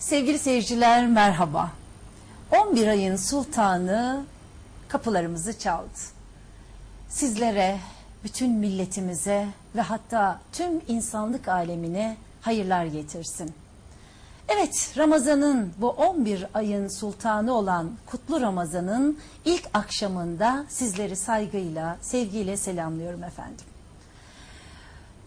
Sevgili seyirciler merhaba. 11 ayın sultanı kapılarımızı çaldı. Sizlere, bütün milletimize ve hatta tüm insanlık alemine hayırlar getirsin. Evet, Ramazan'ın bu 11 ayın sultanı olan Kutlu Ramazan'ın ilk akşamında sizleri saygıyla, sevgiyle selamlıyorum efendim.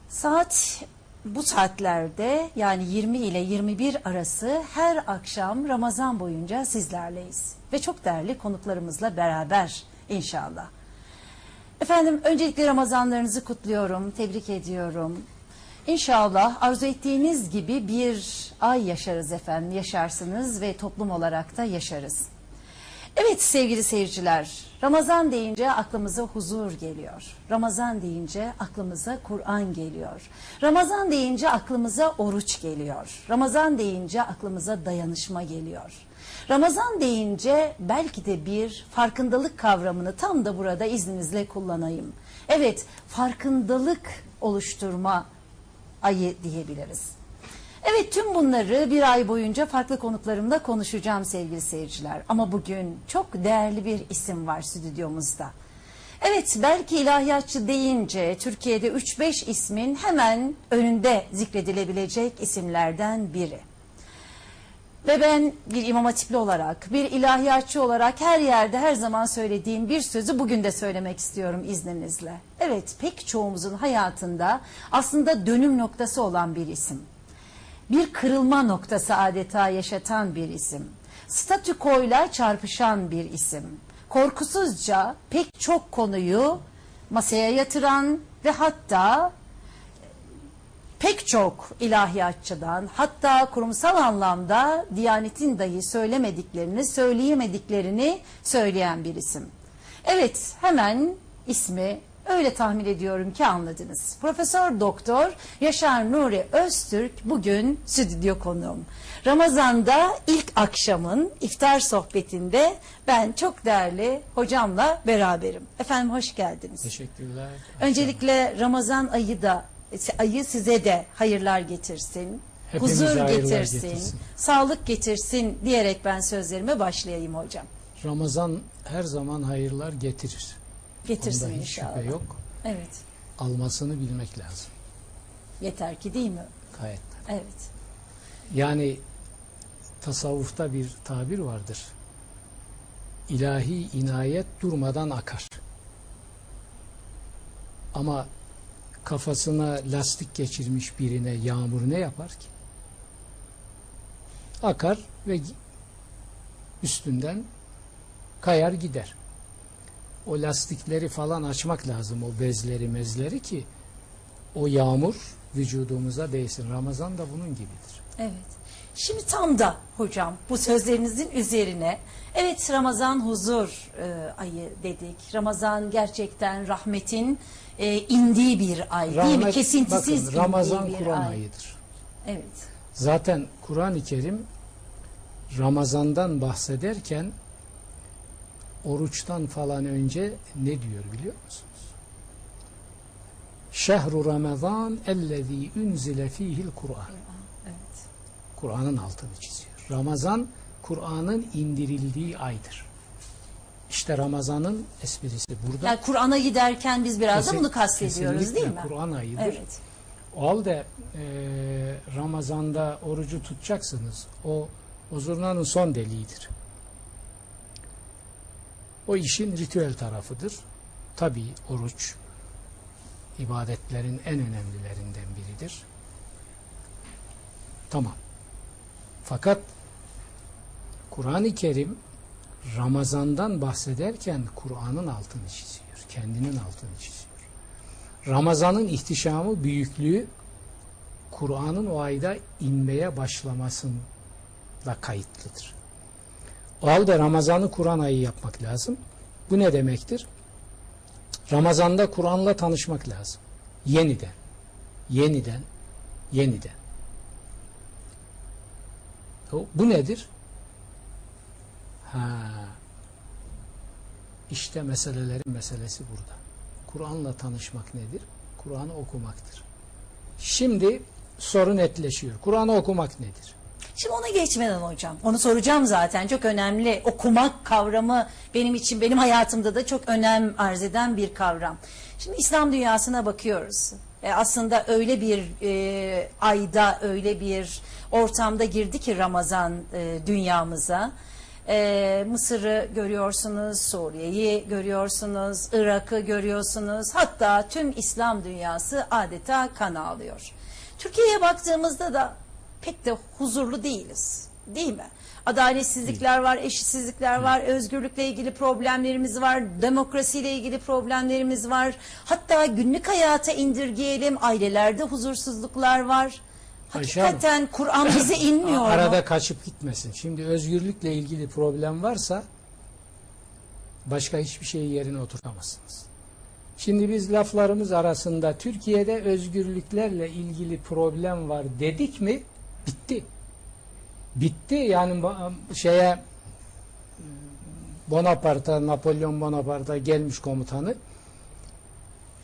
Saat bu saatlerde yani 20 ile 21 arası her akşam Ramazan boyunca sizlerleyiz. Ve çok değerli konuklarımızla beraber inşallah. Efendim öncelikle Ramazanlarınızı kutluyorum, tebrik ediyorum. İnşallah arzu ettiğiniz gibi bir ay yaşarız efendim, yaşarsınız ve toplum olarak da yaşarız. Evet sevgili seyirciler, Ramazan deyince aklımıza huzur geliyor. Ramazan deyince aklımıza Kur'an geliyor. Ramazan deyince aklımıza oruç geliyor. Ramazan deyince aklımıza dayanışma geliyor. Ramazan deyince belki de bir farkındalık kavramını tam da burada izninizle kullanayım. Evet, farkındalık oluşturma ayı diyebiliriz. Evet tüm bunları bir ay boyunca farklı konuklarımla konuşacağım sevgili seyirciler. Ama bugün çok değerli bir isim var stüdyomuzda. Evet belki ilahiyatçı deyince Türkiye'de 3-5 ismin hemen önünde zikredilebilecek isimlerden biri. Ve ben bir imam hatipli olarak, bir ilahiyatçı olarak her yerde her zaman söylediğim bir sözü bugün de söylemek istiyorum izninizle. Evet pek çoğumuzun hayatında aslında dönüm noktası olan bir isim bir kırılma noktası adeta yaşatan bir isim. Statükoyla çarpışan bir isim. Korkusuzca pek çok konuyu masaya yatıran ve hatta pek çok ilahiyatçıdan hatta kurumsal anlamda Diyanet'in dahi söylemediklerini, söyleyemediklerini söyleyen bir isim. Evet hemen ismi öyle tahmin ediyorum ki anladınız. Profesör Doktor Yaşar Nuri Öztürk bugün stüdyo konuğum. Ramazan'da ilk akşamın iftar sohbetinde ben çok değerli hocamla beraberim. Efendim hoş geldiniz. Teşekkürler. Öncelikle Ramazan ayı da ayı size de hayırlar getirsin. Hepimize huzur getirsin, getirsin. sağlık getirsin diyerek ben sözlerime başlayayım hocam. Ramazan her zaman hayırlar getirir. Getirsin Onda hiç inşallah. şüphe yok. Evet. Almasını bilmek lazım. Yeter ki değil mi? Gayet. Evet. Yani tasavvufta bir tabir vardır. İlahi inayet durmadan akar. Ama kafasına lastik geçirmiş birine yağmur ne yapar ki? Akar ve üstünden kayar gider. O lastikleri falan açmak lazım, o bezleri mezleri ki o yağmur vücudumuza değsin. Ramazan da bunun gibidir. Evet. Şimdi tam da hocam bu sözlerinizin üzerine evet Ramazan huzur e, ayı dedik. Ramazan gerçekten rahmetin e, indiği bir ay değil mi? Rahmet- Kesintisiz bakın, Ramazan Kur'an ay. ayıdır. Evet. Zaten Kur'an-ı Kerim Ramazan'dan bahsederken oruçtan falan önce ne diyor biliyor musunuz? Şehru Ramazan ellezî unzile fîhil Kur'an. Evet. Kur'an'ın altını çiziyor. Ramazan Kur'an'ın indirildiği aydır. İşte Ramazan'ın esprisi burada. Yani Kur'an'a giderken biz biraz da Kesin- bunu kastediyoruz değil mi? Kur'an ayıdır. Evet. O halde e, Ramazan'da orucu tutacaksınız. O o zurnanın son deliğidir. O işin ritüel tarafıdır. Tabi oruç ibadetlerin en önemlilerinden biridir. Tamam. Fakat Kur'an-ı Kerim Ramazan'dan bahsederken Kur'an'ın altını çiziyor. Kendinin altını çiziyor. Ramazan'ın ihtişamı, büyüklüğü Kur'an'ın o ayda inmeye başlamasıyla kayıtlıdır. O halde Ramazan'ı Kur'an ayı yapmak lazım. Bu ne demektir? Ramazan'da Kur'an'la tanışmak lazım. Yeniden. Yeniden. Yeniden. Bu nedir? Ha. İşte meselelerin meselesi burada. Kur'an'la tanışmak nedir? Kur'an'ı okumaktır. Şimdi soru netleşiyor. Kur'an'ı okumak nedir? Şimdi ona geçmeden hocam, onu soracağım zaten çok önemli. Okumak kavramı benim için, benim hayatımda da çok önem arz eden bir kavram. Şimdi İslam dünyasına bakıyoruz. E, aslında öyle bir e, ayda, öyle bir ortamda girdi ki Ramazan e, dünyamıza. E, Mısır'ı görüyorsunuz, Suriye'yi görüyorsunuz, Irak'ı görüyorsunuz. Hatta tüm İslam dünyası adeta kan ağlıyor. Türkiye'ye baktığımızda da pek de huzurlu değiliz. Değil mi? Adaletsizlikler var, eşitsizlikler var, özgürlükle ilgili problemlerimiz var, demokrasiyle ilgili problemlerimiz var. Hatta günlük hayata indirgeyelim, ailelerde huzursuzluklar var. Hakikaten Kur'an bize inmiyor mu? Arada kaçıp gitmesin. Şimdi özgürlükle ilgili problem varsa başka hiçbir şeyi yerine oturtamazsınız. Şimdi biz laflarımız arasında Türkiye'de özgürlüklerle ilgili problem var dedik mi bitti. Bitti yani şeye Bonaparte, Napolyon Bonaparte gelmiş komutanı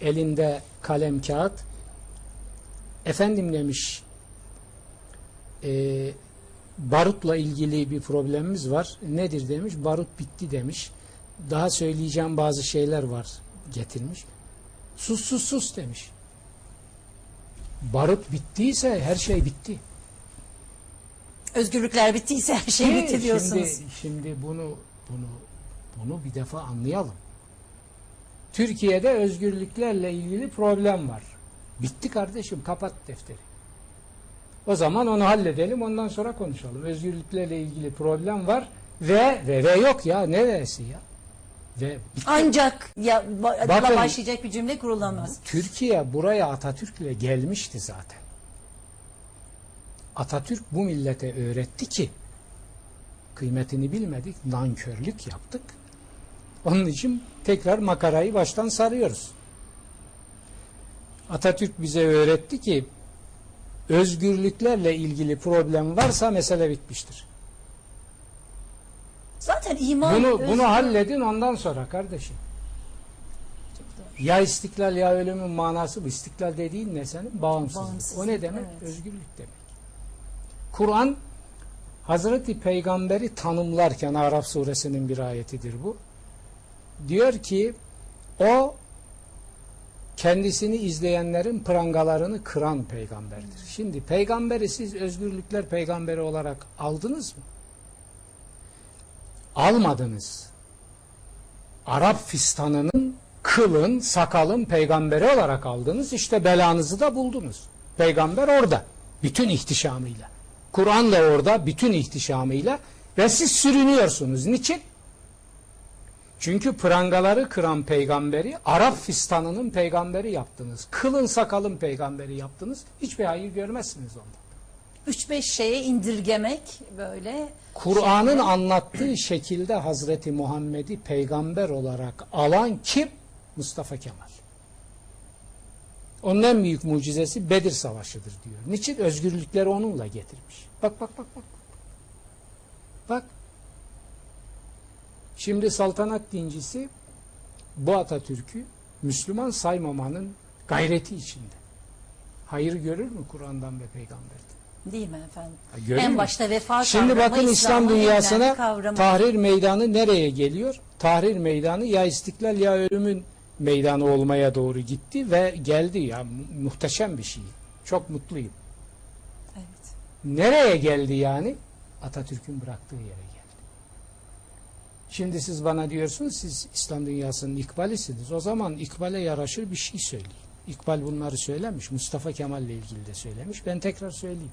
elinde kalem kağıt efendim demiş e, barutla ilgili bir problemimiz var. Nedir demiş? Barut bitti demiş. Daha söyleyeceğim bazı şeyler var getirmiş. Sus sus sus demiş. Barut bittiyse her şey bitti. Özgürlükler bittiyse her şey bitti Şimdi- diyorsunuz. Şimdi, şimdi bunu bunu bunu bir defa anlayalım. Türkiye'de özgürlüklerle ilgili problem var. Bitti kardeşim kapat defteri. O zaman onu halledelim ondan sonra konuşalım. Özgürlüklerle ilgili problem var ve ve ve yok ya ne ve'si ya. Ve bitti. Ancak ya ba- Bakın- başlayacak bir cümle kurulamaz. Türkiye buraya Atatürk'le gelmişti zaten. Atatürk bu millete öğretti ki kıymetini bilmedik, nankörlük yaptık. Onun için tekrar makarayı baştan sarıyoruz. Atatürk bize öğretti ki özgürlüklerle ilgili problem varsa mesele bitmiştir. Zaten iman Bunu özgür- bunu halledin ondan sonra kardeşim. Ya istiklal ya ölümün manası bu. İstiklal dediğin ne senin? Bağımsızlık. Bağımsızlık, o ne demek? evet. Özgürlük demek. Kur'an Hazreti Peygamberi tanımlarken Araf suresinin bir ayetidir bu. Diyor ki o kendisini izleyenlerin prangalarını kıran peygamberdir. Şimdi peygamberi siz özgürlükler peygamberi olarak aldınız mı? Almadınız. Arap fistanının kılın, sakalın peygamberi olarak aldınız. İşte belanızı da buldunuz. Peygamber orada. Bütün ihtişamıyla. Kur'an'la orada bütün ihtişamıyla ve siz sürünüyorsunuz. Niçin? Çünkü prangaları kıran peygamberi Arap fistanının peygamberi yaptınız. Kılın sakalın peygamberi yaptınız. Hiçbir hayır görmezsiniz ondan. 3-5 şeye indirgemek böyle Kur'an'ın anlattığı şekilde Hazreti Muhammed'i peygamber olarak alan kim? Mustafa Kemal. Onun en büyük mucizesi Bedir Savaşı'dır diyor. Niçin? Özgürlükleri onunla getirmiş. Bak bak bak bak. Bak. Şimdi saltanat dincisi bu Atatürk'ü Müslüman saymamanın gayreti içinde. Hayır görür mü Kur'an'dan ve peygamberden? değil mi efendim? Ha, görür en mü? başta vefa Şimdi kavramı, bakın İslam önemli dünyasına kavramı. tahrir meydanı nereye geliyor? Tahrir meydanı ya istiklal ya ölümün meydanı olmaya doğru gitti ve geldi ya mu- muhteşem bir şey. Çok mutluyum. Evet. Nereye geldi yani? Atatürk'ün bıraktığı yere geldi. Şimdi siz bana diyorsunuz siz İslam dünyasının ikbalisiniz. O zaman ikbale yaraşır bir şey söyleyin. İkbal bunları söylemiş. Mustafa Kemal ile ilgili de söylemiş. Ben tekrar söyleyeyim.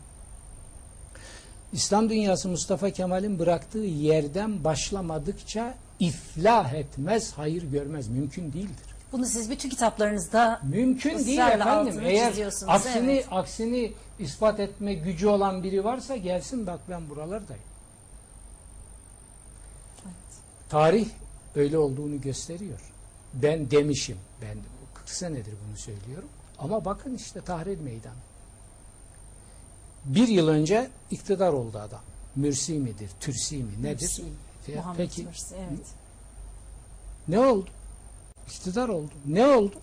İslam dünyası Mustafa Kemal'in bıraktığı yerden başlamadıkça iflah etmez, hayır görmez. Mümkün değildir. Bunu siz bütün kitaplarınızda Mümkün değil efendim. Eğer aksini evet. aksini ispat etme gücü olan biri varsa gelsin bak ben buralardayım. Tarih öyle olduğunu gösteriyor. Ben demişim. Ben 40 senedir bunu söylüyorum. Ama bakın işte tahrir meydanı. Bir yıl önce iktidar oldu adam. Mürsi midir, Türsi mi nedir? Mürsi, Peki Mürsi, evet. ne oldu? İktidar oldu. Ne oldu?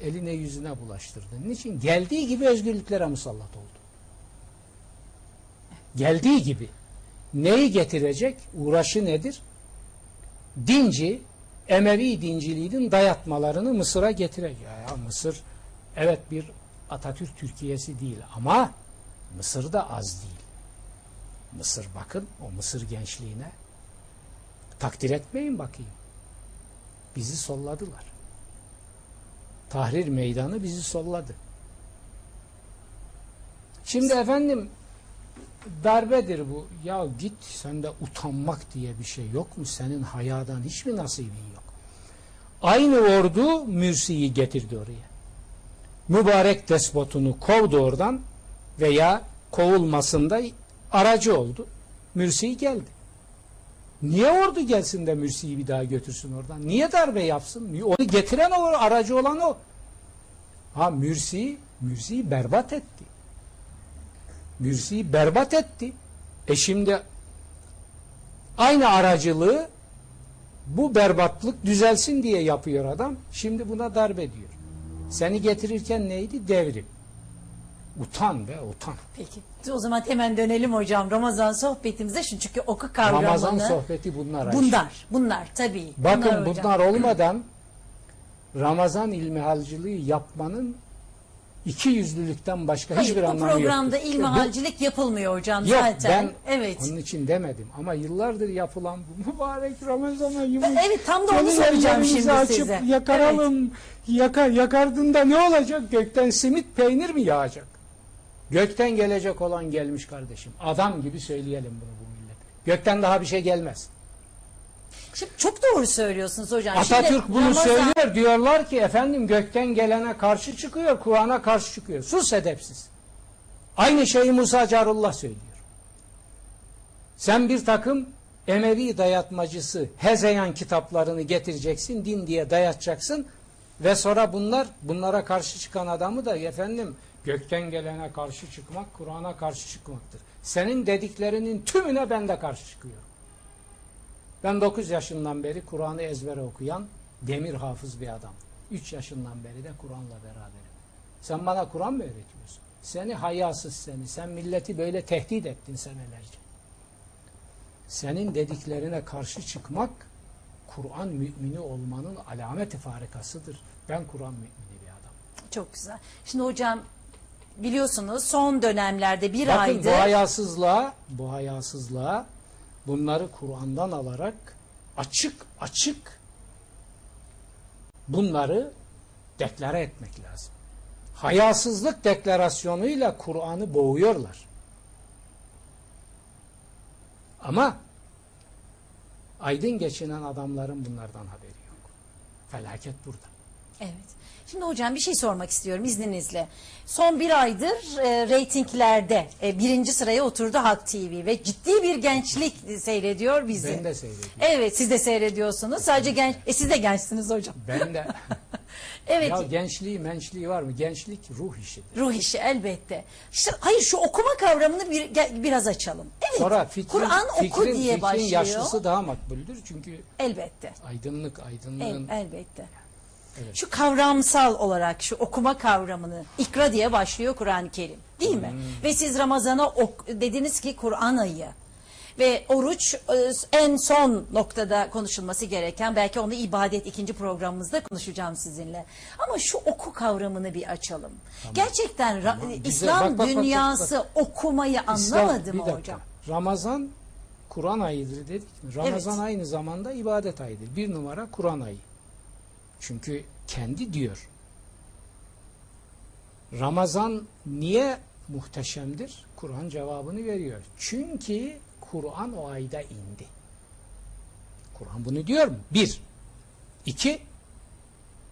Eline yüzüne bulaştırdı. Niçin? Geldiği gibi özgürlüklere musallat oldu. geldiği gibi neyi getirecek? Uğraşı nedir? Dinci, Emevi dinciliğinin dayatmalarını Mısır'a getirecek. Ya, Mısır evet bir Atatürk Türkiye'si değil ama Mısır da az değil. Mısır bakın o Mısır gençliğine takdir etmeyin bakayım. Bizi solladılar. Tahrir meydanı bizi solladı. Şimdi efendim darbedir bu. Ya git sende utanmak diye bir şey yok mu? Senin hayadan hiçbir nasibin yok. Aynı ordu Mürsi'yi getirdi oraya. Mübarek despotunu kovdu oradan veya kovulmasında aracı oldu. Mürsi geldi. Niye ordu gelsin de Mürsi'yi bir daha götürsün oradan? Niye darbe yapsın? Onu getiren o, aracı olan o. Ha Mürsi, Mürsi'yi berbat etti. Mürsi'yi berbat etti. E şimdi aynı aracılığı bu berbatlık düzelsin diye yapıyor adam. Şimdi buna darbe diyor. Seni getirirken neydi? Devrim. Utan be utan. Peki. O zaman hemen dönelim hocam Ramazan sohbetimize. Şimdi çünkü oku kavramını. Ramazan sohbeti bunlar. Ayşe. Bunlar. Bunlar tabii. Bakın bunlar hocam. bunlar olmadan Ramazan ilmihalcılığı yapmanın iki yüzlülükten başka Hayır, hiçbir bu anlamı programda yoktur. ilmihalcilik yapılmıyor hocam Yok zaten. ben evet. onun için demedim ama yıllardır yapılan bu mübarek Ramazan ayımız. Evet, tam da onu soracağım şimdi açıp size. Yakaralım. Yaka, yakardığında ne olacak? Gökten simit peynir mi yağacak? Gökten gelecek olan gelmiş kardeşim. Adam gibi söyleyelim bunu bu millet. Gökten daha bir şey gelmez. Şimdi çok doğru söylüyorsunuz hocam. Şimdi Atatürk bunu Ramazan- söylüyor. Diyorlar ki efendim gökten gelene karşı çıkıyor, Kur'an'a karşı çıkıyor. Sus edepsiz. Aynı şeyi Musa Carullah söylüyor. Sen bir takım Emevi dayatmacısı Hezeyan kitaplarını getireceksin, din diye dayatacaksın ve sonra bunlar bunlara karşı çıkan adamı da efendim gökten gelene karşı çıkmak, Kur'an'a karşı çıkmaktır. Senin dediklerinin tümüne ben de karşı çıkıyorum. Ben 9 yaşından beri Kur'an'ı ezbere okuyan demir hafız bir adam. 3 yaşından beri de Kur'an'la beraberim. Sen bana Kur'an mı öğretiyorsun? Seni hayasız seni. Sen milleti böyle tehdit ettin senelerce. Senin dediklerine karşı çıkmak Kur'an mümini olmanın alameti farikasıdır. Ben Kur'an mümini bir adam. Çok güzel. Şimdi hocam biliyorsunuz son dönemlerde bir Bakın aydır bu hayasızlığa, bu hayasızlığa bunları Kur'an'dan alarak açık açık bunları deklare etmek lazım. Hayasızlık deklarasyonuyla Kur'an'ı boğuyorlar. Ama aydın geçinen adamların bunlardan haberi yok. Felaket burada. Evet. Şimdi hocam bir şey sormak istiyorum izninizle. Son bir aydır e, reytinglerde e, birinci sıraya oturdu Halk TV ve ciddi bir gençlik seyrediyor bizi. Ben de seyrediyorum. Evet siz de seyrediyorsunuz. Sadece genç, e, siz de gençsiniz hocam. Ben de Evet. ya gençliği mençliği var mı? Gençlik ruh işidir. Ruh işi elbette. İşte hayır şu okuma kavramını bir, biraz açalım. Evet. Sonra fikrin, Kur'an oku fikrin, diye fikrin başlıyor. yaşlısı daha makbuldür. Çünkü Elbette. aydınlık, El, aydınlığın elbette. Evet. Şu kavramsal olarak şu okuma kavramını ikra diye başlıyor Kur'an-ı Kerim. Değil mi? Hmm. Ve siz Ramazan'a ok, dediniz ki Kur'an ayı. Ve oruç e, en son noktada konuşulması gereken belki onu ibadet ikinci programımızda konuşacağım sizinle. Ama şu oku kavramını bir açalım. Gerçekten Ra- Tamam, güzel. İslam Bak, bak, bak, bak, dünyası okumayı İslam- anlamadı bir mı hocam? Ramazan Kur'an ayıdır dedik? Ramazan Evet. aynı zamanda ibadet ayıdır. Bir numara Kur'an ayı. Çünkü kendi diyor. Ramazan niye muhteşemdir? Kur'an cevabını veriyor. Çünkü Kur'an o ayda indi. Kur'an bunu diyor mu? Bir. İki.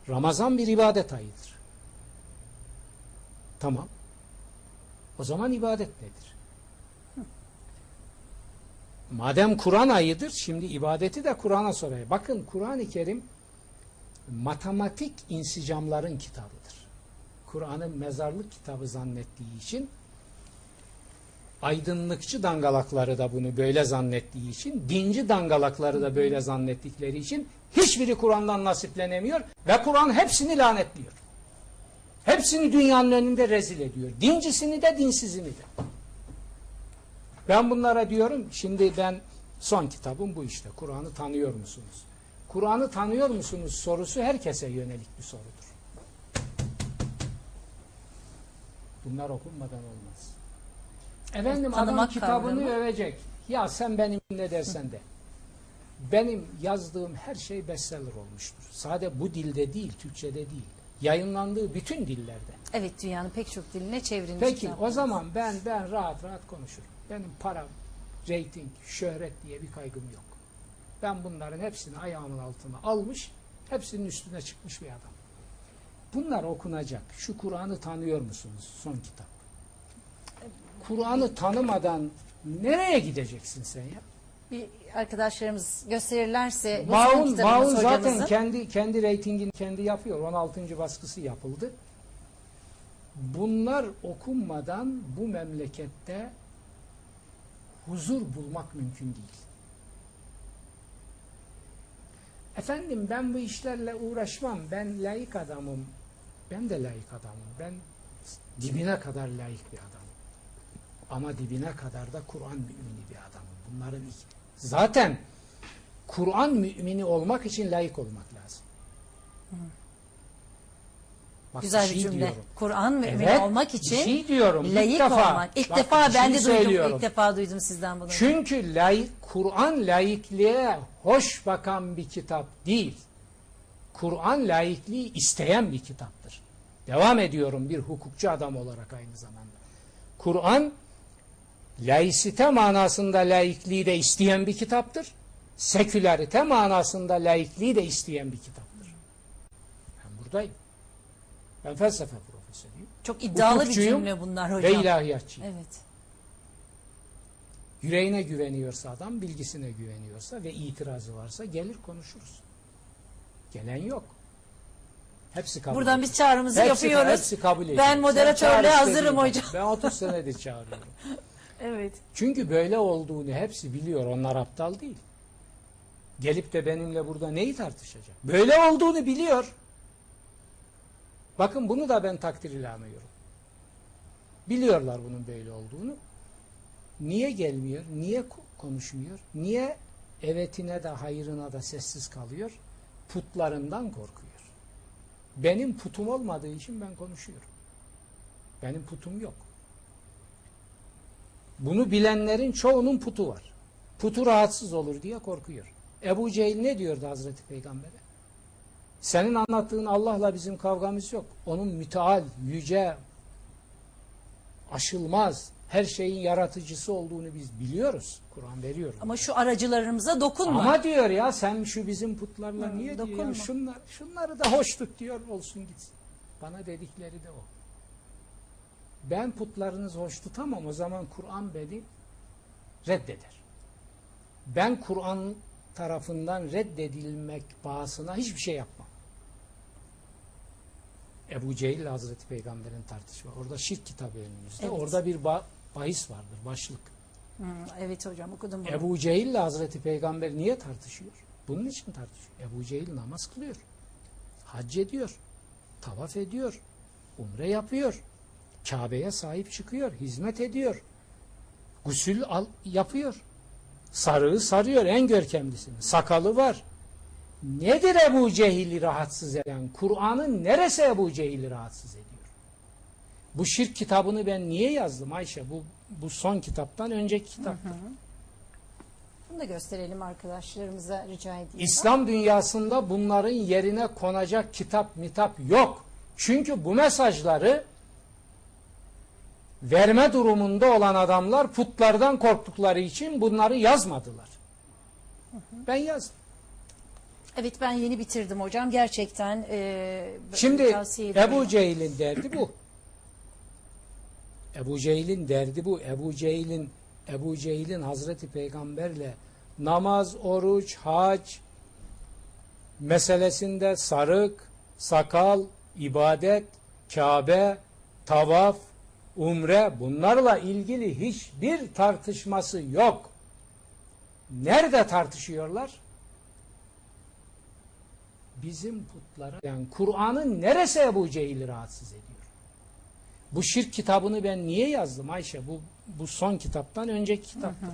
Ramazan bir ibadet ayıdır. Tamam. O zaman ibadet nedir? Madem Kur'an ayıdır, şimdi ibadeti de Kur'an'a sorayım. Bakın Kur'an-ı Kerim matematik insicamların kitabıdır. Kur'an'ı mezarlık kitabı zannettiği için aydınlıkçı dangalakları da bunu böyle zannettiği için, dinci dangalakları da böyle zannettikleri için hiçbiri Kur'an'dan nasiplenemiyor ve Kur'an hepsini lanetliyor. Hepsini dünyanın önünde rezil ediyor. Dincisini de dinsizini de. Ben bunlara diyorum şimdi ben son kitabım bu işte. Kur'an'ı tanıyor musunuz? Kur'an'ı tanıyor musunuz sorusu herkese yönelik bir sorudur. Bunlar okunmadan olmaz. Efendim adam kitabını kavramı. övecek. Ya sen benim ne dersen de. Benim yazdığım her şey bestseller olmuştur. Sade bu dilde değil, Türkçe'de değil. Yayınlandığı bütün dillerde. Evet dünyanın pek çok diline çevrilmiş. Peki o zaman ben ben rahat rahat konuşurum. Benim param, reyting, şöhret diye bir kaygım yok. Ben bunların hepsini ayağımın altına almış, hepsinin üstüne çıkmış bir adam. Bunlar okunacak. Şu Kur'an'ı tanıyor musunuz? Son kitap. Kur'an'ı tanımadan nereye gideceksin sen ya? Bir arkadaşlarımız gösterirlerse kitabımız Maun zaten kendi kendi reytingini kendi yapıyor. 16. baskısı yapıldı. Bunlar okunmadan bu memlekette huzur bulmak mümkün değil. Efendim ben bu işlerle uğraşmam. Ben layık adamım. Ben de layık adamım. Ben dibine kadar layık bir adamım. Ama dibine kadar da Kur'an mümini bir adamım. Bunların iki- zaten Kur'an mümini olmak için layık olmak lazım. Bak, Güzel bir şey cümle. diyorum. Kur'an mümini Evet, olmak için şey diyorum. İlk layık defa, olmak. İlk bak, defa ben şey de duydum. İlk defa duydum sizden bunu. Çünkü layık Kur'an laikliğe hoş bakan bir kitap değil. Kur'an laikliği isteyen bir kitaptır. Devam ediyorum bir hukukçu adam olarak aynı zamanda. Kur'an laisite manasında laikliği de isteyen bir kitaptır. Sekülerite manasında laikliği de isteyen bir kitaptır. Ben buradayım. Ben felsefe profesörüyüm. Çok iddialı bir cümle bunlar Ve hocam. ilahiyatçıyım. Evet. Yüreğine güveniyorsa adam, bilgisine güveniyorsa ve itirazı varsa gelir konuşuruz. Gelen yok. Hepsi kabul Buradan ediyor. biz çağrımızı hepsi, yapıyoruz. Hepsi kabul ediyor. Ben moderatörlüğe hazırım hocam. Ben 30 senedir çağırıyorum. Evet. Çünkü böyle olduğunu hepsi biliyor. Onlar aptal değil. Gelip de benimle burada neyi tartışacak? Böyle olduğunu biliyor. Bakın bunu da ben takdir ilanıyorum. Biliyorlar bunun böyle olduğunu. Niye gelmiyor? Niye ko- konuşmuyor? Niye evetine de hayırına da sessiz kalıyor? Putlarından korkuyor. Benim putum olmadığı için ben konuşuyorum. Benim putum yok. Bunu bilenlerin çoğunun putu var. Putu rahatsız olur diye korkuyor. Ebu Cehil ne diyordu Hazreti Peygamber'e? Senin anlattığın Allah'la bizim kavgamız yok. Onun müteal, yüce, aşılmaz, her şeyin yaratıcısı olduğunu biz biliyoruz. Kur'an veriyor. Ama şu aracılarımıza dokunma. Ama diyor ya sen şu bizim putlarla Hı, niye diyor ya, dokunma. şunlar, şunları da hoş tut diyor olsun gitsin. Bana dedikleri de o. Ben putlarınızı hoş tutamam o zaman Kur'an beni reddeder. Ben Kur'an tarafından reddedilmek bahasına hiçbir şey yapmam. Ebu Cehil Hazreti Peygamber'in tartışma. Orada şirk kitabı önümüzde. Evet. Orada bir ba- bahis vardır, başlık. Evet hocam okudum bunu. Ebu Cehil ile Hazreti Peygamber niye tartışıyor? Bunun için tartışıyor. Ebu Cehil namaz kılıyor. Hac ediyor. Tavaf ediyor. Umre yapıyor. Kabe'ye sahip çıkıyor. Hizmet ediyor. Gusül al, yapıyor. Sarığı sarıyor en görkemlisini. Sakalı var. Nedir Ebu Cehil'i rahatsız eden? Kur'an'ın neresi Ebu Cehil'i rahatsız ediyor? Bu şirk kitabını ben niye yazdım Ayşe? Bu, bu son kitaptan önceki kitap. Bunu da gösterelim arkadaşlarımıza rica edeyim. İslam dünyasında bunların yerine konacak kitap mitap yok. Çünkü bu mesajları verme durumunda olan adamlar putlardan korktukları için bunları yazmadılar. Ben yazdım. Evet ben yeni bitirdim hocam. Gerçekten e, Şimdi. Ebu Cehil'in derdi bu. Ebu Cehil'in derdi bu. Ebu Cehil'in Ebu Cehil'in Hazreti Peygamberle namaz, oruç, hac meselesinde sarık, sakal, ibadet, Kabe, tavaf, umre bunlarla ilgili hiçbir tartışması yok. Nerede tartışıyorlar? Bizim putlara yani Kur'an'ın neresi Ebu Cehil'i rahatsız ediyor? Bu şirk kitabını ben niye yazdım Ayşe? Bu, bu son kitaptan önceki kitaptır.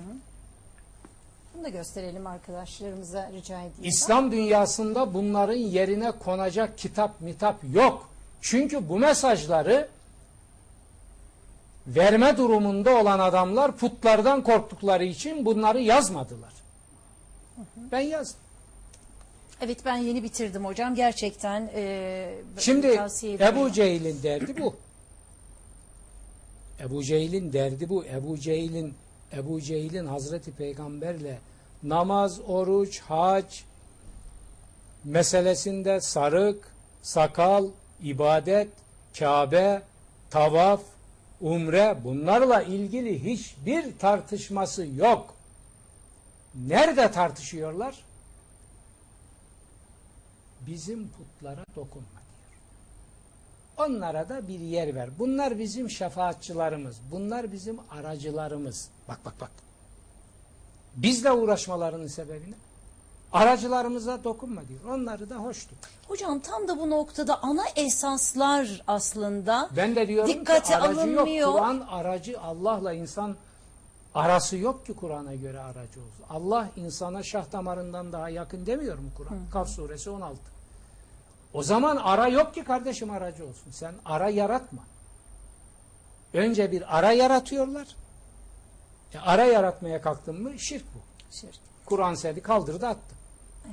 Bunu da gösterelim arkadaşlarımıza rica edeyim. İslam dünyasında bunların yerine konacak kitap mitap yok. Çünkü bu mesajları verme durumunda olan adamlar putlardan korktukları için bunları yazmadılar. Ben yazdım. Evet ben yeni bitirdim hocam. Gerçekten e, Şimdi. Ebu Cehil'in derdi bu. Ebu Cehil'in derdi bu. Ebu Cehil'in Ebu Cehil'in Hazreti Peygamberle namaz, oruç, hac meselesinde sarık, sakal, ibadet, Kabe, tavaf, umre bunlarla ilgili hiçbir tartışması yok. Nerede tartışıyorlar? Bizim putlara dokunma diyor. Onlara da bir yer ver. Bunlar bizim şefaatçılarımız. Bunlar bizim aracılarımız. Bak bak bak. Bizle uğraşmalarının sebebini aracılarımıza dokunma diyor. Onları da hoş tut. Hocam tam da bu noktada ana esaslar aslında Ben de diyorum Dikkate ki aracı alınmıyor. yok. Kur'an aracı Allah'la insan arası yok ki Kur'an'a göre aracı olsun. Allah insana şah damarından daha yakın demiyor mu Kur'an? Kaf suresi 16. O zaman ara yok ki kardeşim aracı olsun. Sen ara yaratma. Önce bir ara yaratıyorlar. E, ara yaratmaya kalktın mı şirk bu. Şirk. Kur'an seni kaldırdı attı.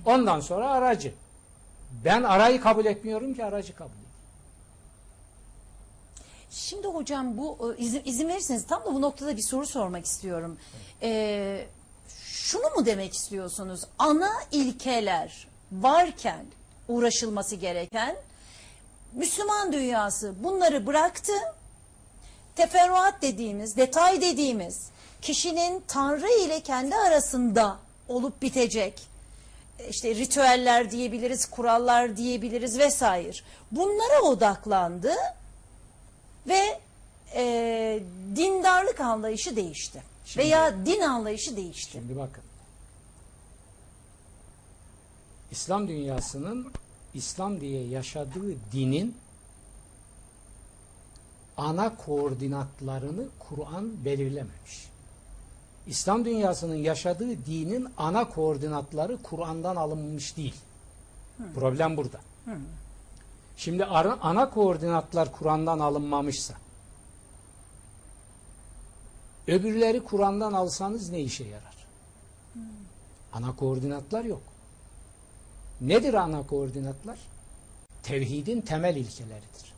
Ondan sonra aracı. Ben arayı kabul etmiyorum ki aracı kabul ediyorum. Şimdi hocam bu e, izin, izin verirseniz tam da bu noktada bir soru sormak istiyorum. Ee, şunu mu demek istiyorsunuz? Ana ilkeler varken uğraşılması gereken Müslüman dünyası bunları bıraktı. Teferruat dediğimiz, detay dediğimiz kişinin Tanrı ile kendi arasında olup bitecek işte ritüeller diyebiliriz, kurallar diyebiliriz vesaire. Bunlara odaklandı ve e, dindarlık anlayışı değişti. Şimdi- Veya din anlayışı değişti. Şimdi bakın. İslam dünyasının İslam diye yaşadığı dinin ana koordinatlarını Kur'an belirlememiş. İslam dünyasının yaşadığı dinin ana koordinatları Kur'an'dan alınmış değil. Problem burada. Şimdi ara- ana koordinatlar Kur'an'dan alınmamışsa öbürleri Kur'an'dan alsanız ne işe yarar? Ana koordinatlar yok. Nedir ana koordinatlar? Tevhidin temel ilkeleridir.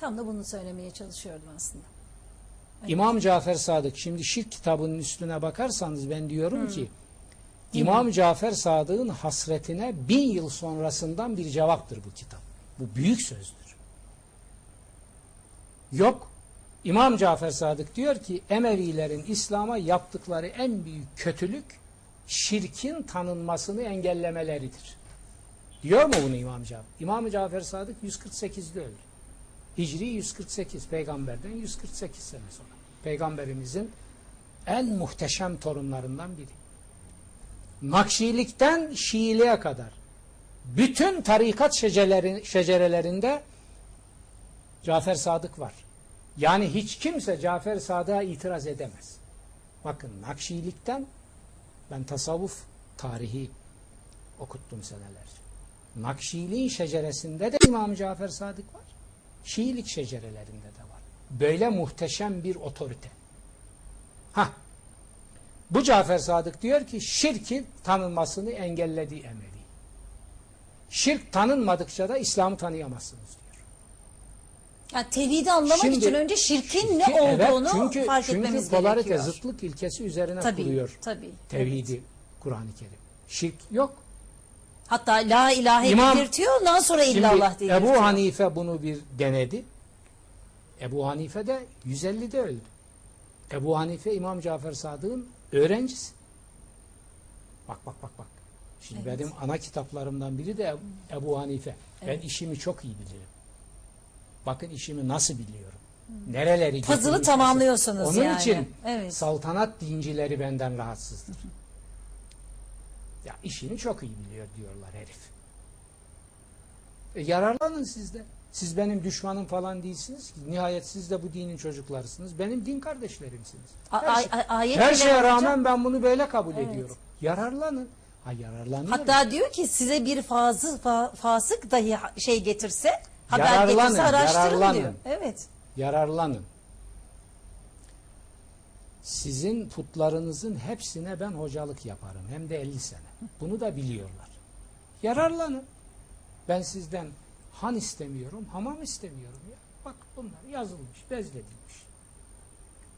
Tam da bunu söylemeye çalışıyordum aslında. İmam Cafer Sadık şimdi şirk kitabının üstüne bakarsanız ben diyorum ki İmam Cafer Sadık'ın hasretine bin yıl sonrasından bir cevaptır bu kitap. Bu büyük sözdür. Yok. İmam Cafer Sadık diyor ki Emevilerin İslam'a yaptıkları en büyük kötülük şirkin tanınmasını engellemeleridir. Diyor mu bunu İmam Cafer? İmam Cafer Sadık 148'de öldü. Hicri 148 peygamberden 148 sene sonra. Peygamberimizin en muhteşem torunlarından biri. Nakşilikten Şiiliğe kadar bütün tarikat şecereleri- şecerelerinde Cafer Sadık var. Yani hiç kimse Cafer Sadık'a itiraz edemez. Bakın Nakşilikten ben tasavvuf tarihi okuttum senelerce. Nakşiliğin şeceresinde de İmam Cafer Sadık var. Şiilik şecerelerinde de var. Böyle muhteşem bir otorite. Ha. Bu Cafer Sadık diyor ki şirkin tanınmasını engelledi Emevi. Şirk tanınmadıkça da İslam'ı tanıyamazsınız diyor. Yani tevhidi anlamak Şimdi- için önce şirkin ne Ki evet, olduğunu çünkü, fark çünkü etmemiz polarite, gerekiyor. zıtlık ilkesi üzerine Tabii, kuruyor tabii. tevhidi Evet. Kur'an-ı Kerim. Şirk yok. Hatta la ilahe İmam- belirtiyor ondan sonra illallah belirtiyor. Ebu Hanife bunu bir denedi. Ebu Hanife de 150'de öldü. Ebu Hanife İmam Cafer Sadık'ın öğrencisi. Bak bak bak bak. Şimdi Evet. benim ana kitaplarımdan biri de Ebu- Hanife. Ben işimi çok iyi bilirim. Bakın işimi nasıl biliyorum. Nereleri Puzzle'ı tamamlıyorsunuz Onun yani. için Evet. saltanat dincileri benden rahatsızdır. ya işini çok iyi biliyor diyorlar herif. E, yararlanın siz de. Siz benim düşmanım falan değilsiniz ki. Nihayet siz de bu dinin çocuklarısınız. Benim din kardeşlerimsiniz. Her, şey- ayet her şeye rağmen hocam. ben bunu böyle kabul Evet. ediyorum. Yararlanın. Ha yararlanıyorum. Hatta diyor ki size bir fazı, fa- fasık dahi şey getirse, haber Yararlanın, getirse araştırın yararlanın. diyor. Evet. yararlanın. Sizin putlarınızın hepsine ben hocalık yaparım. Hem de 50 sene. Bunu da biliyorlar. Yararlanın. Ben sizden han istemiyorum, hamam istemiyorum ya. Bak bunlar yazılmış, bezledilmiş.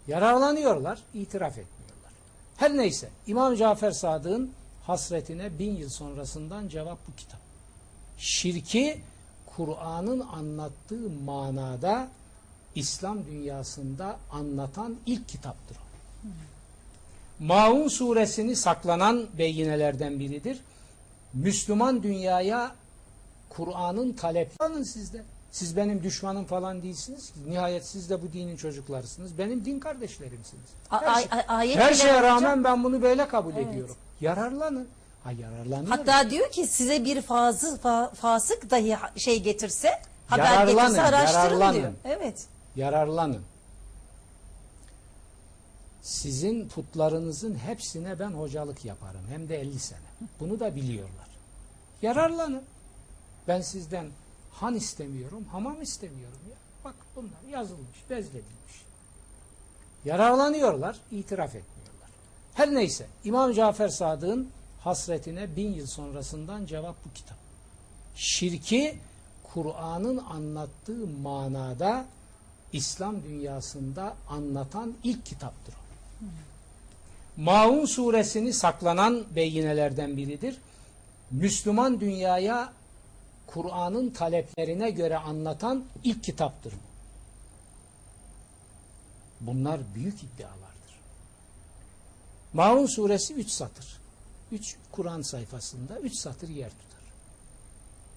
Yararlanıyorlar, itiraf etmiyorlar. Her neyse, İmam Cafer Sadık'ın hasretine bin yıl sonrasından cevap bu kitap. Şirki Kur'an'ın anlattığı manada İslam dünyasında anlatan ilk kitaptır o. Maun suresini saklanan beyinelerden biridir. Müslüman dünyaya Kur'an'ın taleplerinin sizde. Siz benim düşmanım falan değilsiniz ki. Nihayet siz de bu dinin çocuklarısınız. Benim din kardeşlerimsiniz. Her, şey- her şeye hocam. rağmen ben bunu böyle kabul Evet. ediyorum. Yararlanın. Ha yararlanıyorum. Hatta diyor ki size bir fazı, fa- fasık dahi şey getirse, haber Yararlanın, getirse araştırın yararlanın. diyor. Evet. yararlanın. Sizin putlarınızın hepsine ben hocalık yaparım. Hem de 50 sene. Bunu da biliyorlar. Yararlanın. Ben sizden han istemiyorum, hamam istemiyorum ya. Bak bunlar yazılmış, bezledilmiş. Yararlanıyorlar, itiraf etmiyorlar. Her neyse, İmam Cafer Sadık'ın hasretine bin yıl sonrasından cevap bu kitap. Şirki Kur'an'ın anlattığı manada İslam dünyasında anlatan ilk kitaptır. Maun suresini saklanan beyinelerden biridir. Müslüman dünyaya Kur'an'ın taleplerine göre anlatan ilk kitaptır. bu. Bunlar büyük iddialardır. Maun suresi 3 satır. 3 Kur'an sayfasında 3 satır yer tutar.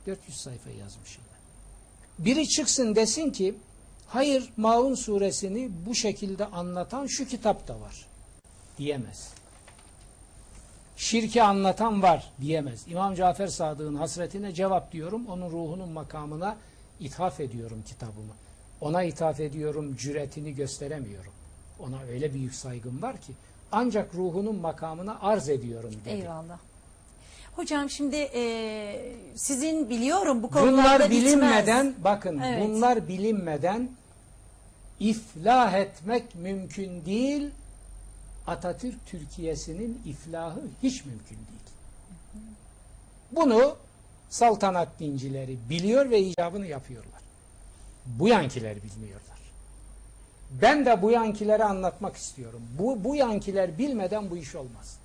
400 sayfa yazmışım ben. Biri çıksın desin ki hayır Maun suresini bu şekilde anlatan şu kitap da var diyemez. Şirki anlatan var diyemez. İmam Cafer Sadık'ın hasretine cevap diyorum. Onun ruhunun makamına ithaf ediyorum kitabımı. Ona ithaf ediyorum, cüretini gösteremiyorum. Ona öyle büyük saygım var ki ancak ruhunun makamına arz ediyorum dedi. Eyvallah. Hocam şimdi e, sizin biliyorum bu konularda Bunlar bitmez. bilinmeden bakın Evet. bunlar bilinmeden iflah etmek mümkün değil. Atatürk Türkiye'sinin iflahı hiç mümkün değil. Bunu saltanat dincileri biliyor ve icabını yapıyorlar. Bu yankiler bilmiyorlar. Ben de bu yankileri anlatmak istiyorum. Bu, bu yankiler bilmeden bu iş olmaz.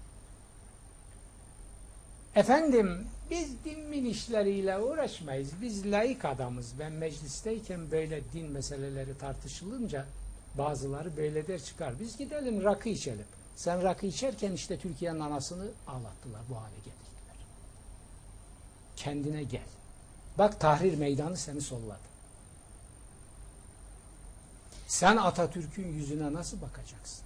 Efendim biz din işleriyle uğraşmayız. Biz laik adamız. Ben meclisteyken böyle din meseleleri tartışılınca bazıları böyle der çıkar. Biz gidelim rakı içelim. Sen rakı içerken işte Türkiye'nin anasını ağlattılar. Bu hale getirdiler. Kendine gel. Bak Tahrir Meydanı seni solladı. Sen Atatürk'ün yüzüne nasıl bakacaksın?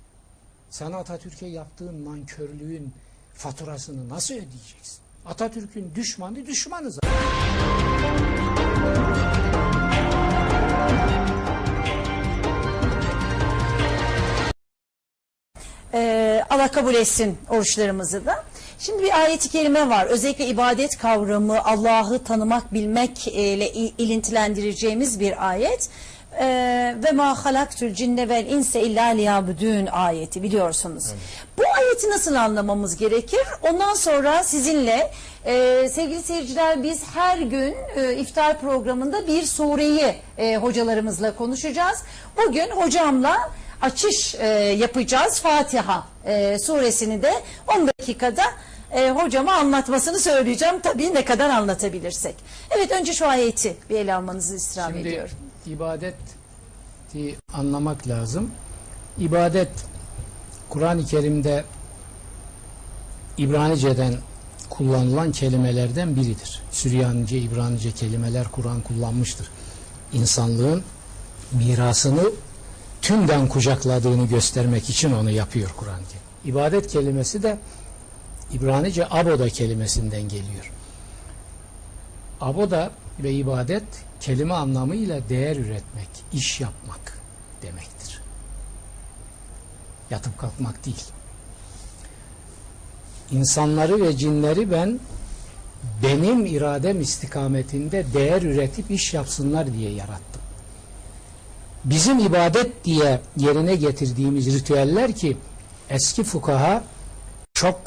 Sen Atatürk'e yaptığın nankörlüğün faturasını nasıl ödeyeceksin? Atatürk'ün düşmanı düşmanı zaten. Ee, Allah kabul etsin oruçlarımızı da. Şimdi bir ayet-i kerime var. Özellikle ibadet kavramı, Allah'ı tanımak, bilmek e, ile il- ilintilendireceğimiz bir ayet. Ee, ve ma halaktül cinne vel inse illa liyabudun ayeti biliyorsunuz. Bu ayeti nasıl anlamamız gerekir? Ondan sonra sizinle e, sevgili seyirciler biz her gün e, iftar programında bir sureyi e, hocalarımızla konuşacağız. Bugün hocamla açış e, yapacağız. Fatiha e, suresini de 10 dakikada e, hocama anlatmasını söyleyeceğim. Tabii ne kadar anlatabilirsek. Evet önce şu ayeti bir ele almanızı istirham Şimdi ediyorum. İbadeti anlamak lazım. İbadet Kur'an-ı Kerim'de İbranice'den kullanılan kelimelerden biridir. Süryanice, İbranice kelimeler Kur'an kullanmıştır. İnsanlığın mirasını tümden kucakladığını göstermek için onu yapıyor Kerim. İbadet kelimesi de İbranice aboda kelimesinden geliyor. Aboda ve ibadet kelime anlamıyla değer üretmek, iş yapmak demektir. Yatıp kalkmak değil. İnsanları ve cinleri ben benim iradem istikametinde değer üretip iş yapsınlar diye yarattım. Bizim ibadet diye yerine getirdiğimiz ritüeller ki eski fukaha çok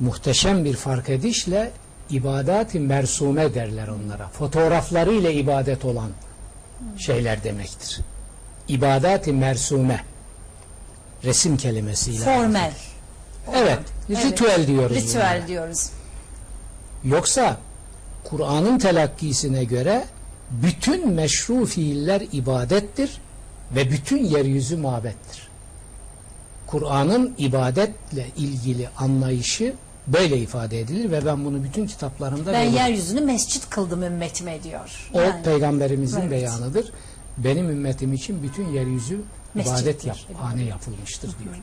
muhteşem bir fark edişle ibadat-ı mersume derler onlara. Fotoğrafları ile ibadet olan şeyler demektir. İbadat-ı mersume resim kelimesiyle. Formel. Evet, Evet. ritüel diyoruz. Ritüel bunlara. diyoruz. Yoksa Kur'an'ın telakkisine göre bütün meşru fiiller ibadettir ve bütün yeryüzü mabettir. Kur'an'ın ibadetle ilgili anlayışı böyle ifade edilir ve ben bunu bütün kitaplarımda Ben veririm. yeryüzünü mescit kıldım ümmetime diyor. O Yani peygamberimizin Evet. beyanıdır. Benim ümmetim için bütün yeryüzü Mescittir. ibadet yap, hane yapılmıştır diyor.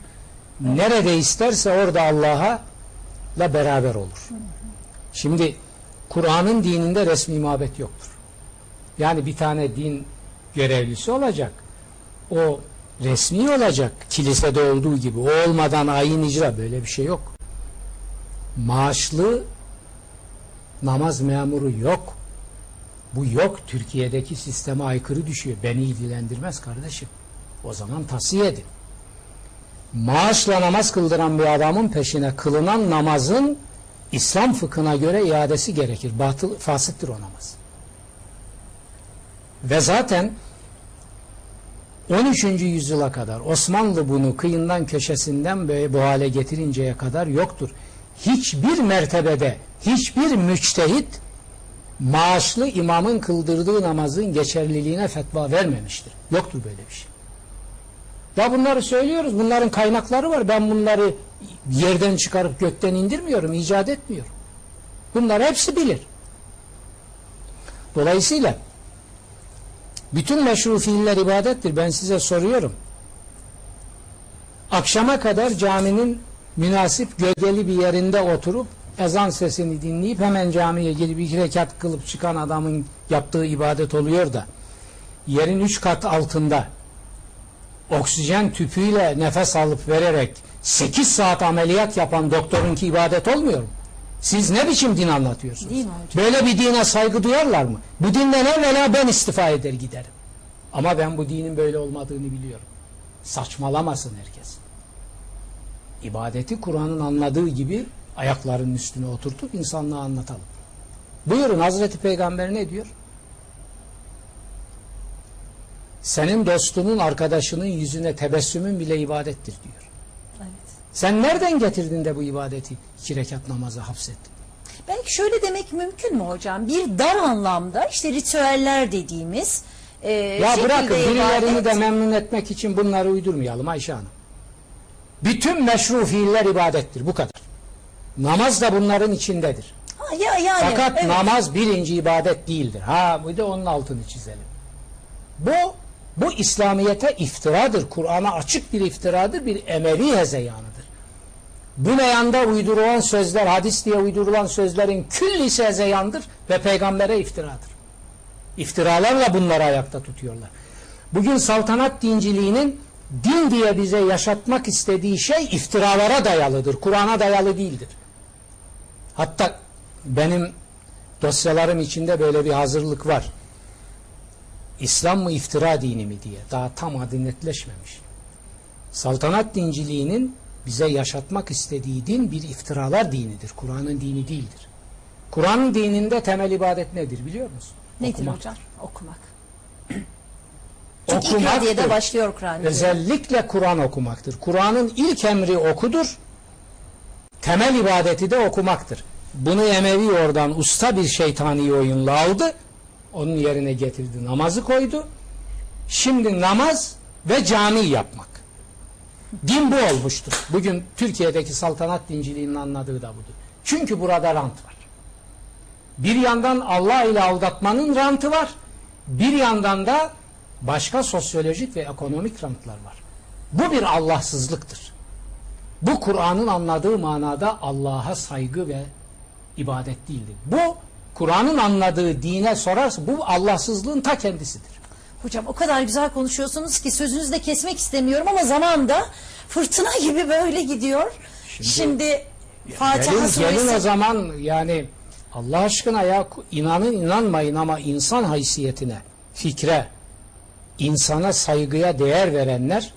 Nerede isterse orada Allah'a la beraber olur. Şimdi Kur'an'ın dininde resmi mabet yoktur. Yani bir tane din görevlisi olacak. O resmi olacak. Kilisede olduğu gibi. O olmadan ayin icra böyle bir şey yok. Maaşlı namaz memuru yok. Bu yok. Türkiye'deki sisteme aykırı düşüyor. Beni ilgilendirmez kardeşim. O zaman tavsiye edin. Maaşla namaz kıldıran bir adamın peşine kılınan namazın İslam fıkhına göre iadesi gerekir. Batıl, fasıktır o namaz. Ve zaten 13. yüzyıla kadar Osmanlı bunu kıyından köşesinden böyle bu hale getirinceye kadar yoktur. Hiçbir mertebede hiçbir müçtehit maaşlı imamın kıldırdığı namazın geçerliliğine fetva vermemiştir. Yoktur böyle bir şey. Ya bunları söylüyoruz. Bunların kaynakları var. Ben bunları yerden çıkarıp gökten indirmiyorum. icat etmiyorum. Bunları hepsi bilir. Dolayısıyla bütün meşru fiiller ibadettir. Ben size soruyorum. Akşama kadar caminin münasip gölgeli bir yerinde oturup ezan sesini dinleyip hemen camiye gelip iki rekat kılıp çıkan adamın yaptığı ibadet oluyor da yerin üç kat altında oksijen tüpüyle nefes alıp vererek 8 saat ameliyat yapan doktorunki ibadet olmuyor mu? Siz ne biçim din anlatıyorsunuz? Hocam? Böyle bir dine saygı duyarlar mı? Bu dinden evvela ben istifa eder giderim. Ama ben bu dinin böyle olmadığını biliyorum. Saçmalamasın herkes. İbadeti Kur'an'ın anladığı gibi ayaklarının üstüne oturtup insanlığa anlatalım. Buyurun Hazreti Peygamber ne diyor? Senin dostunun, arkadaşının yüzüne tebessümün bile ibadettir diyor. Evet. Sen nereden getirdin de bu ibadeti iki rekat namaza hapsettin? Belki şöyle demek mümkün mü hocam? Bir dar anlamda işte ritüeller dediğimiz e, Ya bırakın birilerini ibadet- de memnun etmek için bunları uydurmayalım Ayşe Hanım. Bütün meşru fiiller ibadettir bu kadar. Namaz da bunların içindedir. Ha, ya, yani, Fakat evet. namaz birinci ibadet değildir. Ha bu da onun altını çizelim. Bu bu İslamiyete iftiradır. Kur'an'a açık bir iftiradır. Bir emevi hezeyanıdır. Bu meyanda uydurulan sözler, hadis diye uydurulan sözlerin küllisi hezeyandır ve peygambere iftiradır. İftiralarla bunları ayakta tutuyorlar. Bugün saltanat dinciliğinin din diye bize yaşatmak istediği şey iftiralara dayalıdır. Kur'an'a dayalı değildir. Hatta benim dosyalarım içinde böyle bir hazırlık var. İslam mı iftira dini mi diye. Daha tam adı netleşmemiş. Saltanat dinciliğinin bize yaşatmak istediği din bir iftiralar dinidir. Kur'an'ın dini değildir. Kur'an'ın dininde temel ibadet nedir biliyor musun? Nedir Okumak. hocam? Okumak. Çünkü Okumaktır. başlıyor Kur'an. Özellikle Kur'an okumaktır. Kur'an'ın ilk emri okudur. Temel ibadeti de okumaktır. Bunu Emevi oradan usta bir şeytani oyunla aldı. Onun yerine getirdi. Namazı koydu. Şimdi namaz ve cami yapmak. Din bu olmuştur. Bugün Türkiye'deki saltanat dinciliğinin anladığı da budur. Çünkü burada rant var. Bir yandan Allah ile aldatmanın rantı var. Bir yandan da başka sosyolojik ve ekonomik rantlar var. Bu bir Allahsızlıktır. Bu Kur'an'ın anladığı manada Allah'a saygı ve ibadet değildir. Bu Kur'an'ın anladığı dine sorarsa bu Allahsızlığın ta kendisidir. Hocam o kadar güzel konuşuyorsunuz ki sözünüzü de kesmek istemiyorum ama zaman da fırtına gibi böyle gidiyor. Şimdi, Fatiha Gelin, suresi gelin o zaman yani Allah aşkına ya inanın inanmayın ama insan haysiyetine, fikre, insana saygıya değer verenler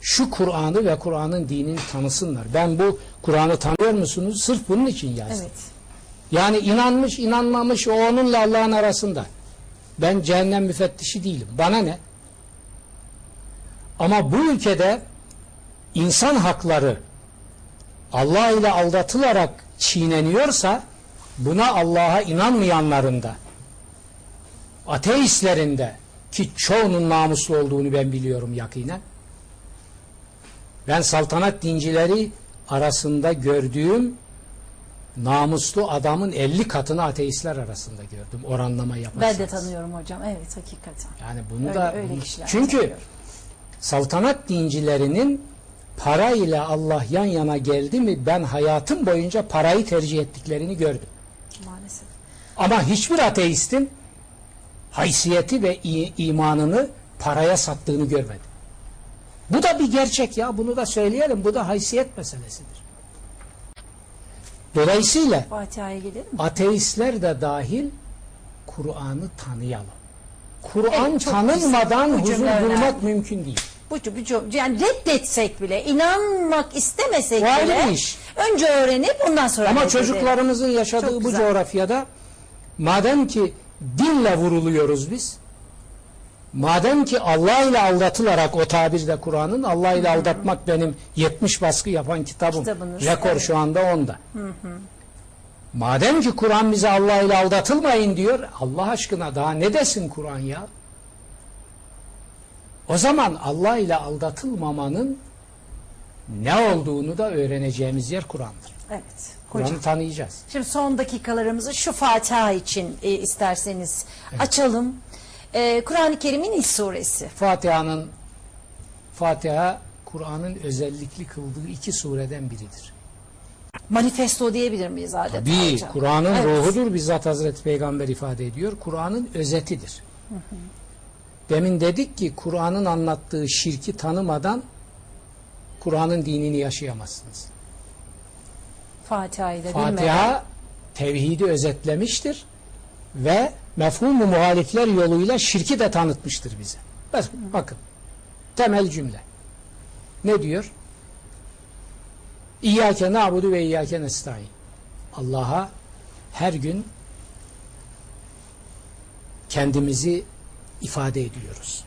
şu Kur'an'ı ve Kur'an'ın dinini tanısınlar. Ben bu Kur'an'ı tanıyor musunuz? Sırf bunun için yazdım. Evet. Yani inanmış inanmamış o onunla Allah'ın arasında. Ben cehennem müfettişi değilim. Bana ne? Ama bu ülkede insan hakları Allah ile aldatılarak çiğneniyorsa buna Allah'a inanmayanların da ateistlerin de ki çoğunun namuslu olduğunu ben biliyorum yakinen. Ben saltanat dincileri arasında gördüğüm namuslu adamın 50 katını ateistler arasında gördüm oranlama yaparsanız. Ben de tanıyorum hocam. Evet hakikaten. Yani bunu Öyle- da öyle çünkü tanıyorum. saltanat dincilerinin para ile Allah yan yana geldi mi ben hayatım boyunca parayı tercih ettiklerini gördüm. Maalesef. Ama hiçbir ateistin haysiyeti ve imanını paraya sattığını görmedim. Bu da bir gerçek ya bunu da söyleyelim bu da haysiyet meselesidir. Dolayısıyla ateistler de dahil Kur'an'ı tanıyalım. Kur'an Evet, çok tanınmadan güzel. Huzur bulmak mümkün değil. Bu, bu, bu- yani reddetsek bile, inanmak istemesek ayrı bile iş. önce öğrenip ondan sonra Ama çocuklarımızın Çok yaşadığı bu güzel. coğrafyada madem ki dinle vuruluyoruz biz, madem ki Allah ile aldatılarak o tabirde Kur'an'ın Allah ile aldatmak benim 70 baskı yapan kitabım. Kitabınız, Rekor evet. şu anda onda. Madem ki Kur'an bize Allah ile aldatılmayın diyor, Allah aşkına daha ne desin Kur'an ya? O zaman Allah ile aldatılmamanın ne olduğunu da öğreneceğimiz yer Kur'an'dır. Evet. Hocam. Kur'an'ı tanıyacağız. Şimdi son dakikalarımızı şu Fatiha için e, isterseniz açalım. E, Kur'an-ı Kerim'in ilk suresi. Fatiha'nın Fatiha Kur'an'ın özellikli kıldığı iki sureden biridir. Manifesto diyebilir miyiz adeta Bir hocam? Kur'an'ın Evet. ruhudur bizzat Hazreti Peygamber ifade ediyor. Kur'an'ın özetidir. Demin dedik ki Kur'an'ın anlattığı şirki tanımadan Kur'an'ın dinini yaşayamazsınız. Fatiha'yı da bilmeden. Fatiha tevhidi özetlemiştir ve mefhumu muhalifler yoluyla şirki de tanıtmıştır bize. Bak- Bakın temel cümle. Ne diyor? İyyâke na'budu ve iyyâke nestaîn. Allah'a her gün kendimizi ifade ediyoruz.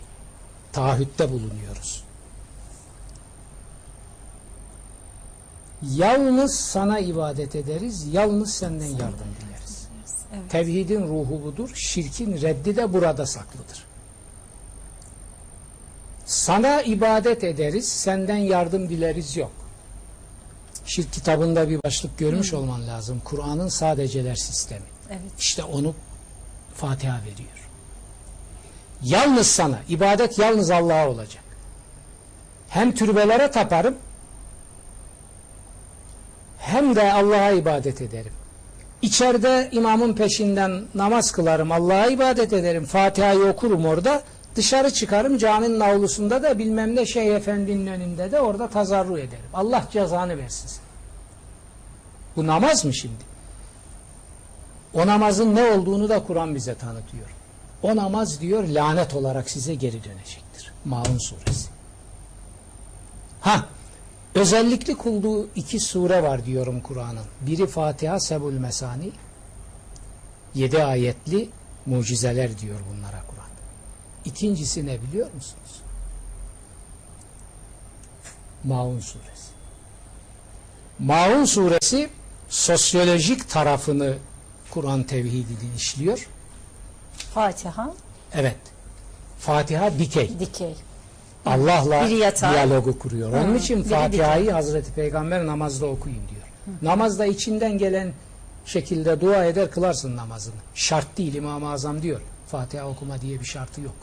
Taahhütte bulunuyoruz. Yalnız sana ibadet ederiz, yalnız senden yardım dileriz. Evet. Tevhidin ruhu budur, şirkin reddi de burada saklıdır. Sana ibadet ederiz, senden yardım dileriz yok. Şirk kitabında bir başlık görmüş olman lazım. Kur'an'ın sadeceler sistemi. Evet. İşte onu Fatiha veriyor. Yalnız sana, ibadet yalnız Allah'a olacak. Hem türbelere taparım, hem de Allah'a ibadet ederim. İçeride imamın peşinden namaz kılarım, Allah'a ibadet ederim, Fatiha'yı okurum orada, dışarı çıkarım caminin avlusunda da bilmem ne Şeyh Efendi'nin önünde de orada tazarru ederim. Allah cezanı versin. sana. Bu namaz mı şimdi? O namazın ne olduğunu da Kur'an bize tanıtıyor. O namaz diyor lanet olarak size geri dönecektir. Maun suresi. Ha, özellikli kıldığı iki sure var diyorum Kur'an'ın. Biri Fatiha Sebul Mesani. Yedi ayetli mucizeler diyor bunlara Kur'an. İkincisi ne biliyor musunuz? Maun suresi. Maun suresi sosyolojik tarafını Kur'an tevhidini işliyor. Fatiha, Evet. Fatiha dikey. dikey. Allah'la Biri yatay. diyalogu kuruyor. Onun Hı, için Fatiha'yı Hazreti Peygamber namazda okuyun diyor. Namazda içinden gelen şekilde dua eder kılarsın namazını. Şart değil İmam-ı Azam diyor. Fatiha okuma diye bir şartı yok.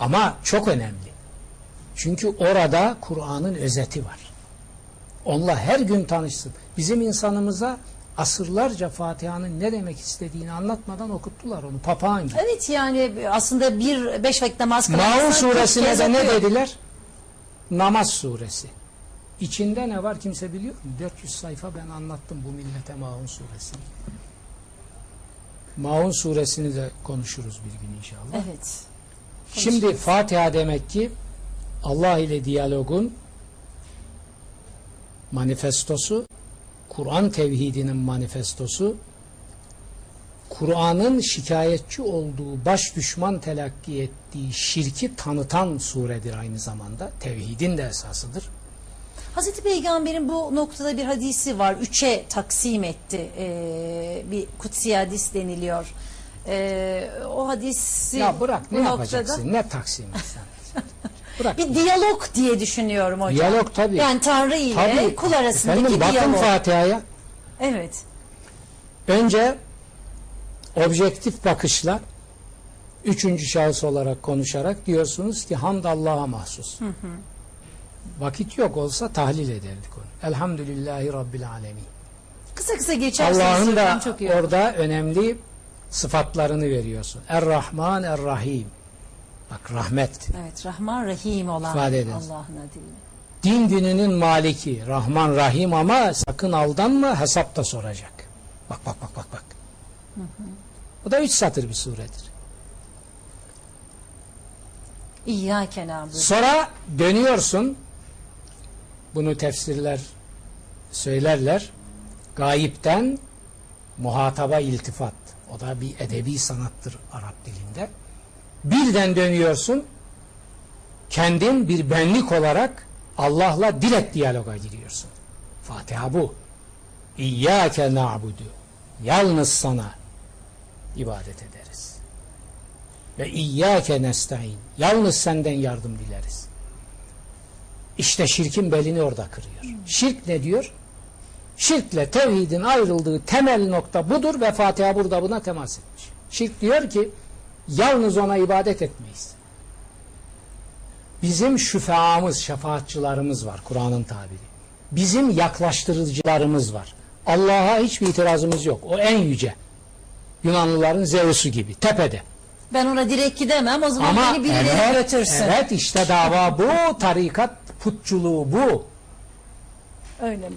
Ama çok önemli. Çünkü orada Kur'an'ın özeti var. Onunla her gün tanışsın. Bizim insanımıza asırlarca Fatiha'nın ne demek istediğini anlatmadan okuttular onu papağan gibi. Evet yani aslında bir beş vakit namaz kılan Maun suresine de ne dediler? Namaz suresi. İçinde ne var kimse biliyor mu? 400 sayfa ben anlattım bu millete Maun suresini. Maun suresini de konuşuruz bir gün inşallah. Evet. Şimdi Fatiha demek ki Allah ile diyalogun manifestosu, Kur'an tevhidinin manifestosu, Kur'an'ın şikayetçi olduğu, baş düşman telakki ettiği şirki tanıtan suredir aynı zamanda. Tevhidin de esasıdır. Hazreti Peygamber'in bu noktada bir hadisi var. Üçe taksim etti. Ee, bir kutsi hadis deniliyor. Ee, o hadisi Ya bırak ne yapacaksın? Ne taksim etsen. Bırak. bir diyalog diye düşünüyorum hocam. Diyalog tabii. Yani Tanrı ile Tabii. kul arasındaki Efendim bakın diyalog. Fatiha'ya. Evet. Önce objektif bakışla üçüncü şahıs olarak konuşarak diyorsunuz ki hamd Allah'a mahsus. Vakit yok olsa tahlil ederdik onu. Elhamdülillahi Rabbil Alemin. Kısa kısa geçerseniz Allah'ın da çok iyi orada önemli sıfatlarını veriyorsun. Er-Rahman Er-Rahim. Bak rahmet. Evet Rahman Rahim olan. Allah'ın adıyla. Din gününün maliki. Rahman Rahim ama sakın aldanma hesap da soracak. Bak bak bak bak bak. Bu da üç satır bir suredir. İyyâke nâbudu. Sonra dönüyorsun. Bunu tefsirler söylerler. Gayipten muhataba iltifat. O da bir edebi sanattır Arap dilinde. Birden dönüyorsun. Kendin bir benlik olarak Allah'la direkt diyaloga giriyorsun. Fatiha bu. İyyâke na'budu. Yalnız sana ibadet ederiz. Ve iyyâke nesta'in. Yalnız senden yardım dileriz. İşte şirkin belini orada kırıyor. Şirk ne diyor? Şirkle tevhidin ayrıldığı temel nokta budur ve Fatiha burada buna temas etmiş. Şirk diyor ki yalnız ona ibadet etmeyiz. Bizim şüfeamız, şefaatçılarımız var Kur'an'ın tabiri. Bizim yaklaştırıcılarımız var. Allah'a hiçbir itirazımız yok. O en yüce. Yunanlıların Zeus'u gibi tepede. Ben ona direkt gidemem o zaman Ama beni birileri evet, götürsün. evet işte dava bu, tarikat putçuluğu bu. Öyle mi?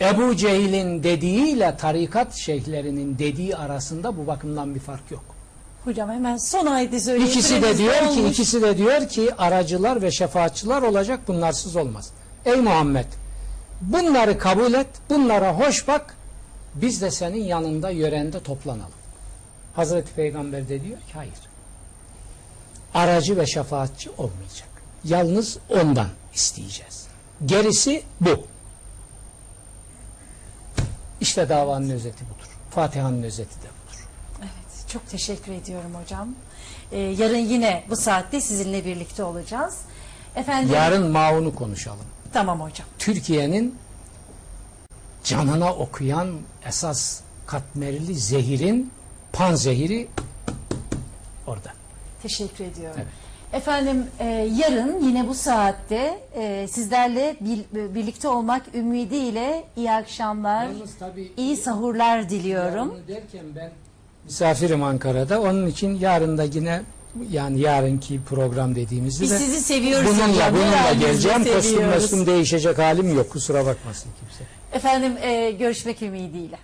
Ebu Cehil'in dediğiyle tarikat şeyhlerinin dediği arasında bu bakımdan bir fark yok. Hocam hemen son ayeti söyleyin. İkisi de diyor ki dolmuş. ikisi de diyor ki aracılar ve şefaatçılar olacak bunlarsız olmaz. Ey Muhammed bunları kabul et, bunlara hoş bak. Biz de senin yanında yörende toplanalım. Hazreti Peygamber de diyor ki hayır. Aracı ve şefaatçi olmayacak. Yalnız ondan isteyeceğiz. Gerisi bu. İşte davanın özeti budur. Fatiha'nın özeti de budur. Çok teşekkür ediyorum hocam. Ee, yarın yine bu saatte sizinle birlikte olacağız. Efendim. Yarın maunu konuşalım. Tamam hocam. Türkiye'nin canına okuyan esas katmerli zehirin panzehiri orada. Teşekkür ediyorum. Evet. Efendim e, yarın yine bu saatte e, sizlerle bir- birlikte olmak ümidiyle iyi akşamlar, Yalnız tabii- iyi sahurlar diliyorum. Derken ben misafirim Ankara'da. Onun için yarın da yine yani yarınki program dediğimizde Biz de sizi seviyoruz bununla, hocam. bununla Herhalde geleceğim. Kostüm seviyoruz. mestum değişecek halim yok. Kusura bakmasın kimse. Efendim e, görüşmek ümidiyle.